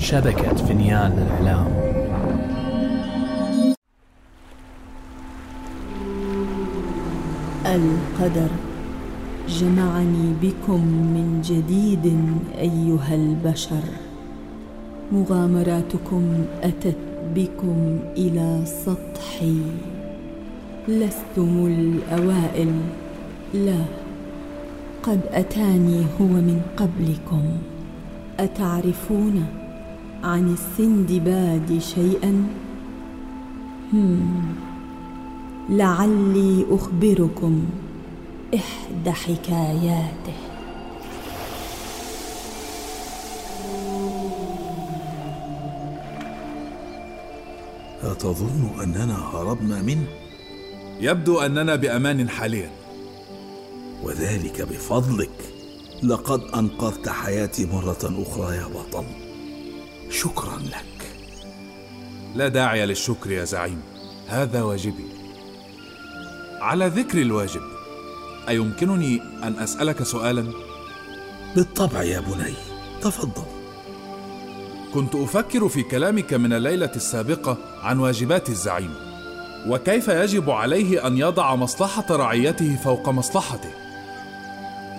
شبكة فنيان الإعلام القدر. جمعني بكم من جديد أيها البشر. مغامراتكم أتت بكم إلى سطحي. لستم الأوائل. لا قد أتاني هو من قبلكم. أتعرفون؟ عن السندباد شيئا. هم لعلي أخبركم إحدى حكاياته. أتظن أننا هربنا منه؟ يبدو أننا بأمان حاليا. وذلك بفضلك. لقد أنقذت حياتي مرة أخرى يا بطل. شكرا لك. لا داعي للشكر يا زعيم. هذا واجبي. على ذكر الواجب أيمكنني أن أسألك سؤالا؟ بالطبع يا بني. تفضل. كنت أفكر في كلامك من الليلة السابقة عن واجبات الزعيم وكيف يجب عليه أن يضع مصلحة رعيته فوق مصلحته.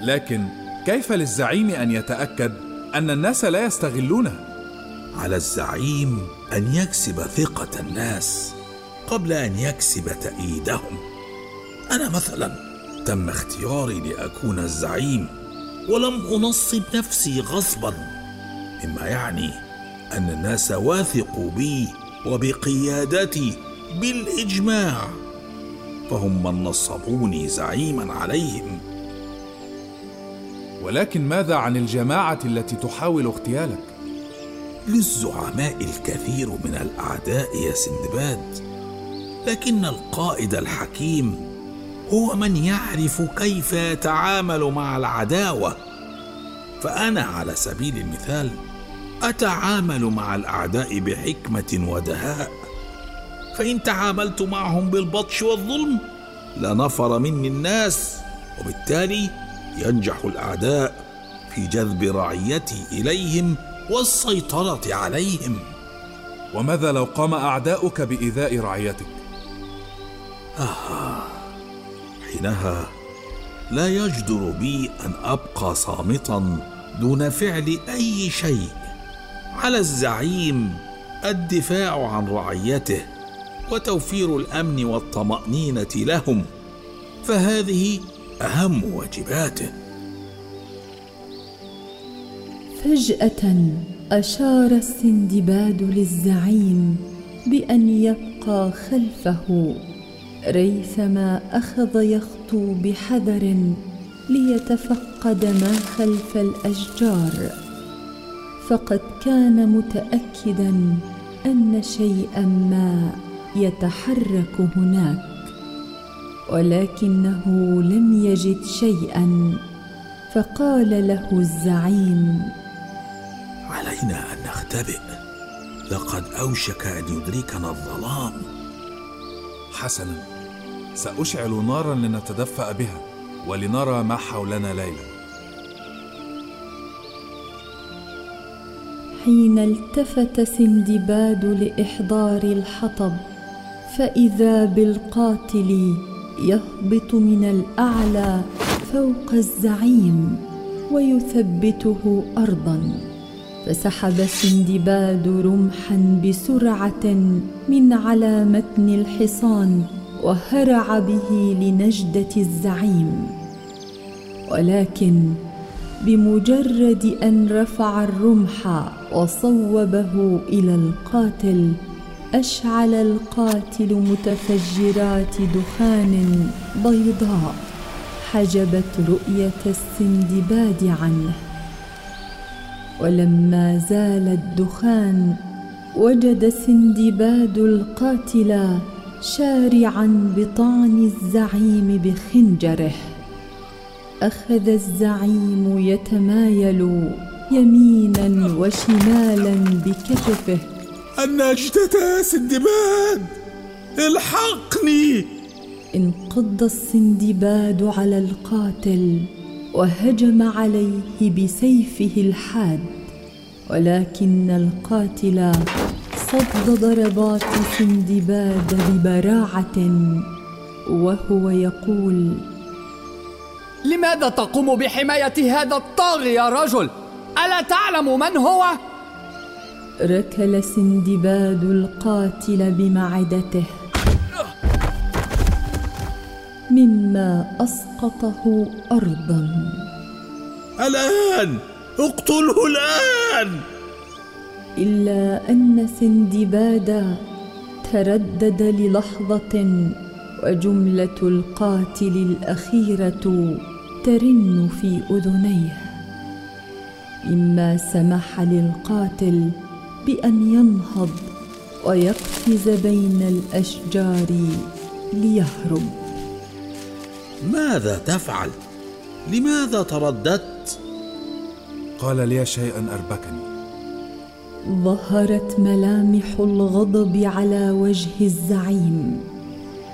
لكن كيف للزعيم أن يتأكد أن الناس لا يستغلونه؟ على الزعيم أن يكسب ثقة الناس قبل أن يكسب تأييدهم أنا مثلا تم اختياري لأكون الزعيم ولم أنصب نفسي غصبا مما يعني أن الناس واثقوا بي وبقيادتي بالإجماع فهم من نصبوني زعيما عليهم ولكن ماذا عن الجماعة التي تحاول اغتيالك؟ للزعماء الكثير من الأعداء يا سندباد. لكن القائد الحكيم هو من يعرف كيف يتعامل مع العداوة. فأنا على سبيل المثال أتعامل مع الأعداء بحكمة ودهاء. فإن تعاملت معهم بالبطش والظلم لنفر مني الناس وبالتالي ينجح الأعداء في جذب رعيتي إليهم والسيطرة عليهم. وماذا لو قام أعداؤك بإيذاء رعيتك؟ آه حينها لا يجدر بي أن أبقى صامتا دون فعل أي شيء. على الزعيم الدفاع عن رعيته وتوفير الأمن والطمأنينة لهم فهذه أهم واجباته. فجأة أشار السندباد للزعيم بأن يبقى خلفه ريثما أخذ يخطو بحذر ليتفقد ما خلف الأشجار. فقد كان متأكدا أن شيئا ما يتحرك هناك ولكنه لم يجد شيئا فقال له الزعيم علينا أن نختبئ. لقد أوشك أن يدركنا الظلام. حسنا سأشعل نارا لنتدفأ بها ولنرى ما حولنا ليلا. حين التفت سندباد لإحضار الحطب فإذا بالقاتل يهبط من الأعلى فوق الزعيم ويثبته ارضا. فسحب سندباد رمحا بسرعة من على متن الحصان وهرع به لنجدة الزعيم. ولكن بمجرد أن رفع الرمح وصوبه إلى القاتل أشعل القاتل متفجرات دخان بيضاء. حجبت رؤية السندباد عنه. ولما زال الدخان وجد سندباد القاتل شارعا بطعن الزعيم بخنجره. أخذ الزعيم يتمايل يمينا وشمالا بكتفه. النجدة سندباد الحقني. انقض السندباد على القاتل. وهجم عليه بسيفه الحاد ولكن القاتل صد ضربات سندباد ببراعة وهو يقول لماذا تقوم بحماية هذا الطاغي يا رجل؟ ألا تعلم من هو؟ ركل سندباد القاتل بمعدته. مما أسقطه أرضا. الآن اقتله الآن! إلا أن سندباد تردد للحظة وجملة القاتل الأخيرة ترن في أذنيه. مما سمح للقاتل بأن ينهض ويقفز بين الأشجار ليهرب. ماذا تفعل؟ لماذا ترددت؟ قال لي شيئا أربكني. ظهرت ملامح الغضب على وجه الزعيم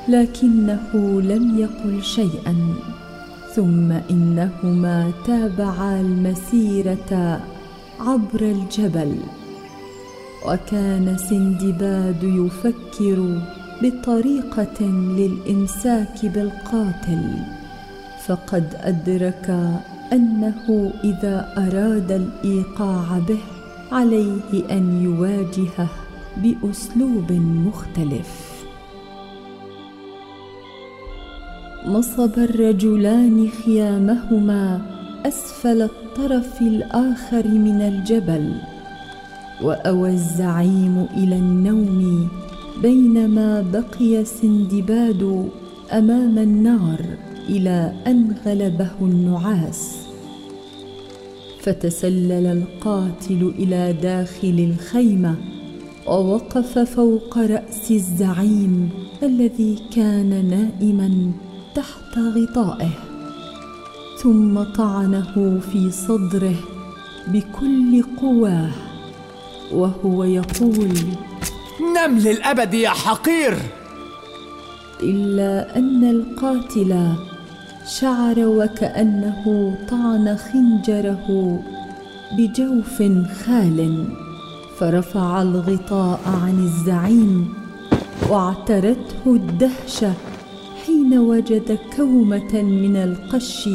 لكنه لم يقل شيئا ثم إنهما تابعا المسيرة عبر الجبل وكان سندباد يفكر بطريقة للإمساك بالقاتل فقد أدرك أنه إذا أراد الإيقاع به عليه أن يواجهه بأسلوب مختلف. نصب الرجلان خيامهما أسفل الطرف الآخر من الجبل وأوى الزعيم إلى النوم بينما بقي سندباد أمام النار إلى أن غلبه النعاس. فتسلل القاتل إلى داخل الخيمة ووقف فوق رأس الزعيم الذي كان نائما تحت غطائه. ثم طعنه في صدره بكل قواه وهو يقول نم للأبد يا حقير. إلا أن القاتل شعر وكأنه طعن خنجره بجوف خال فرفع الغطاء عن الزعيم واعترته الدهشه حين وجد كومة من القش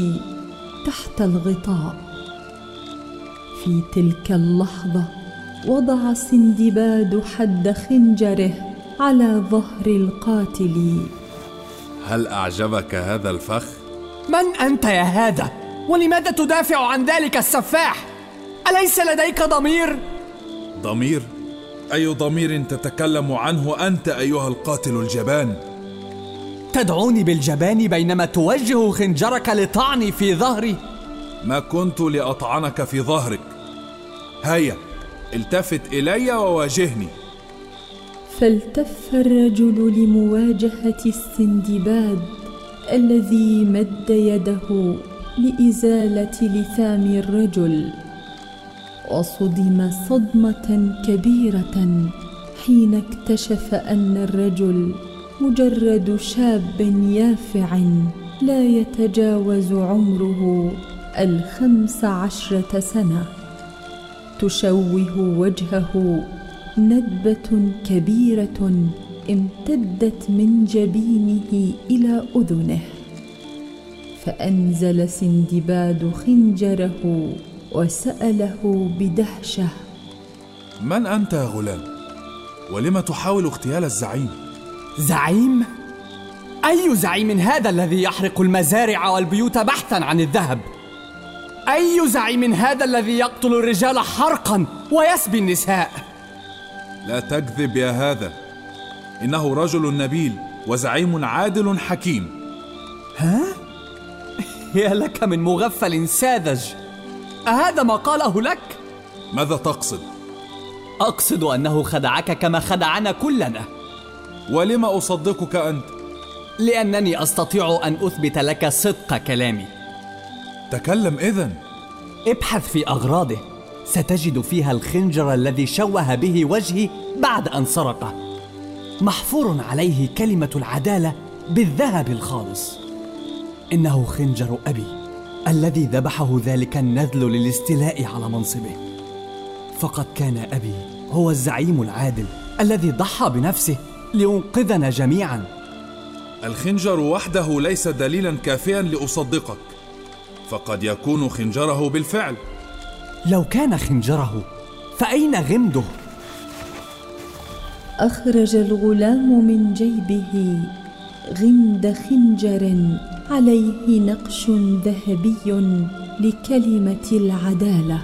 تحت الغطاء. في تلك اللحظة وضع سندباد حد خنجره على ظهر القاتل. هل أعجبك هذا الفخ؟ من أنت يا هذا؟ ولماذا تدافع عن ذلك السفاح؟ أليس لديك ضمير؟ ضمير؟ أي ضمير تتكلم عنه أنت أيها القاتل الجبان؟ تدعوني بالجبان بينما توجه خنجرك لطعني في ظهري. ما كنت لأطعنك في ظهرك. هيا التفت إلي وواجهني. فالتف الرجل لمواجهة السندباد الذي مد يده لإزالة لثام الرجل وصدم صدمة كبيرة حين اكتشف أن الرجل مجرد شاب يافع لا يتجاوز عمره الخمس عشرة سنة. تشوه وجهه ندبة كبيرة امتدت من جبينه إلى أذنه فأنزل سندباد خنجره وسأله بدهشه من أنت يا غلام؟ ولم تحاول اغتيال الزعيم؟ زعيم؟ أي زعيم هذا الذي يحرق المزارع والبيوت بحثا عن الذهب؟ أي زعيم هذا الذي يقتل الرجال حرقا ويسبي النساء؟ لا تكذب يا هذا. إنه رجل نبيل وزعيم عادل حكيم. ها؟ يا لك من مغفل ساذج. أهذا ما قاله لك؟ ماذا تقصد؟ أقصد أنه خدعك كما خدعنا كلنا. ولم أصدقك أنت؟ لأنني أستطيع أن أثبت لك صدق كلامي. تكلم إذن. ابحث في أغراضه. ستجد فيها الخنجر الذي شوه به وجهي بعد أن سرقه محفور عليه كلمة العدالة بالذهب الخالص. إنه خنجر أبي الذي ذبحه ذلك النذل للاستيلاء على منصبه. فقد كان أبي هو الزعيم العادل الذي ضحى بنفسه لينقذنا جميعا. الخنجر وحده ليس دليلا كافيا لأصدقك. فقد يكون خنجره بالفعل. لو كان خنجره فأين غمده؟ أخرج الغلام من جيبه غمد خنجر عليه نقش ذهبي لكلمة العدالة.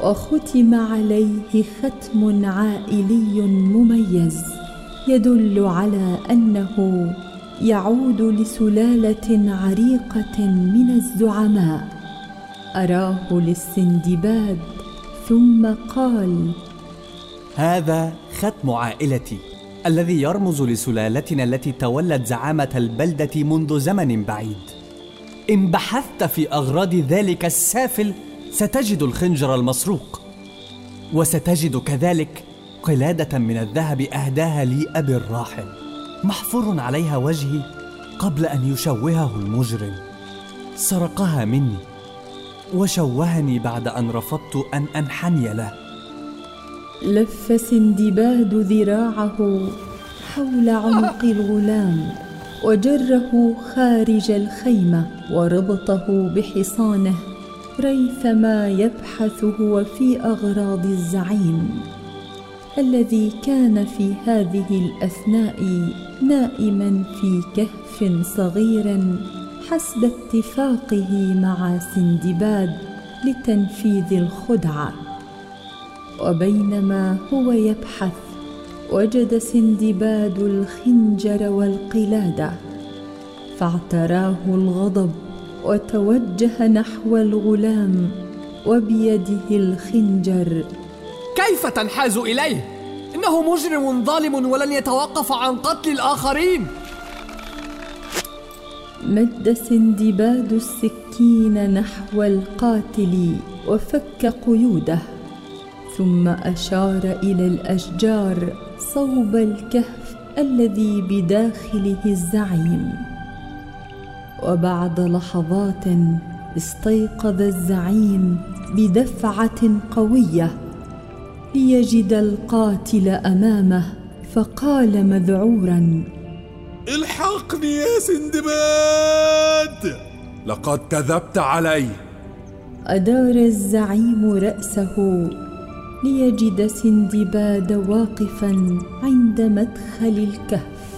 وختم عليه ختم عائلي مميز يدل على أنه يعود لسلالة عريقة من الزعماء. أراه للسندباد ثم قال هذا ختم عائلتي الذي يرمز لسلالتنا التي تولت زعامة البلدة منذ زمن بعيد. إن بحثت في أغراض ذلك السافل ستجد الخنجر المسروق. وستجد كذلك قلادة من الذهب أهداها لي أبي الراحل. محفور عليها وجهي قبل أن يشوهه المجرم. سرقها مني وشوهني بعد أن رفضت أن أنحني له. لف سندباد ذراعه حول عنق الغلام وجره خارج الخيمة وربطه بحصانه ريثما يبحث هو في أغراض الزعيم. الذي كان في هذه الأثناء نائما في كهف صغير حسب اتفاقه مع سندباد لتنفيذ الخدعة. وبينما هو يبحث وجد سندباد الخنجر والقلادة فاعتراه الغضب وتوجه نحو الغلام وبيده الخنجر كيف تنحاز إليه؟ إنه مجرم ظالم ولن يتوقف عن قتل الآخرين. مد سندباد السكين نحو القاتل وفك قيوده ثم أشار إلى الأشجار صوب الكهف الذي بداخله الزعيم. وبعد لحظات استيقظ الزعيم بدفعة قوية ليجد القاتل أمامه فقال مذعورا. الحقني يا سندباد. لقد كذبت علي. أدار الزعيم رأسه ليجد سندباد واقفا عند مدخل الكهف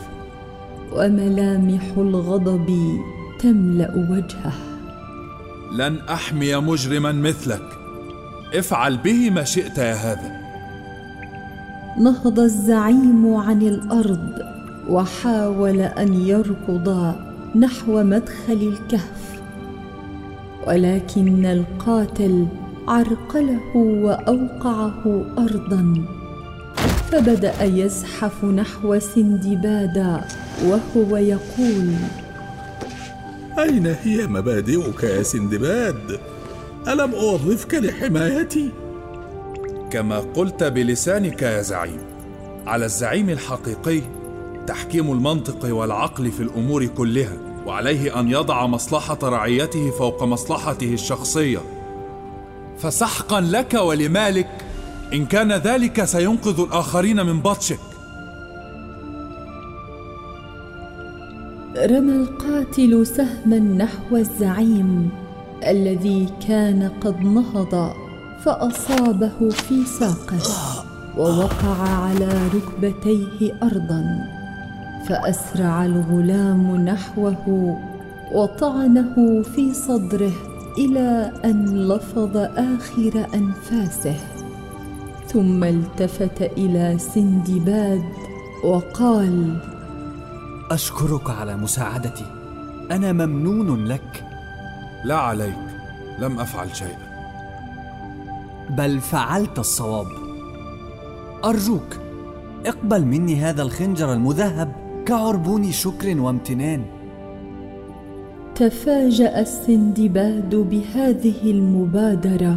وملامح الغضب تملأ وجهه. لن أحمي مجرما مثلك. افعل به ما شئت يا هذا. نهض الزعيم عن الأرض وحاول أن يركض نحو مدخل الكهف ولكن القاتل عرقله وأوقعه ارضا فبدأ يزحف نحو سندباد وهو يقول أين هي مبادئك يا سندباد؟ ألم أوظفك لحمايتي؟ كما قلت بلسانك يا زعيم. على الزعيم الحقيقي تحكيم المنطق والعقل في الأمور كلها وعليه أن يضع مصلحة رعيته فوق مصلحته الشخصية. فسحقا لك ولمالك إن كان ذلك سينقذ الآخرين من بطشك. رمى القاتل سهما نحو الزعيم الذي كان قد نهض. فأصابه في ساقه ووقع على ركبتيه ارضا فأسرع الغلام نحوه وطعنه في صدره إلى أن لفظ آخر أنفاسه ثم التفت إلى سندباد وقال أشكرك على مساعدتي أنا ممنون لك. لا عليك لم أفعل شيئا. بل فعلت الصواب. أرجوك اقبل مني هذا الخنجر المذهب كعربون شكر وامتنان. تفاجأ السندباد بهذه المبادرة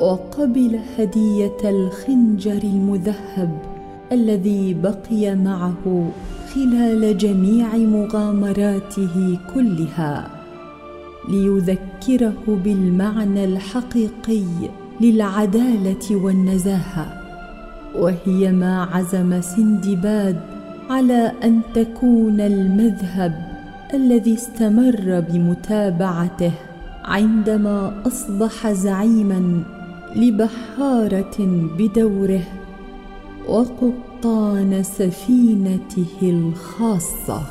وقبل هدية الخنجر المذهب الذي بقي معه خلال جميع مغامراته كلها ليذكره بالمعنى الحقيقي للعدالة والنزاهة وهي ما عزم سندباد على أن تكون المذهب الذي استمر بمتابعته عندما أصبح زعيما لبحارة بدوره وقبطان سفينته الخاصة.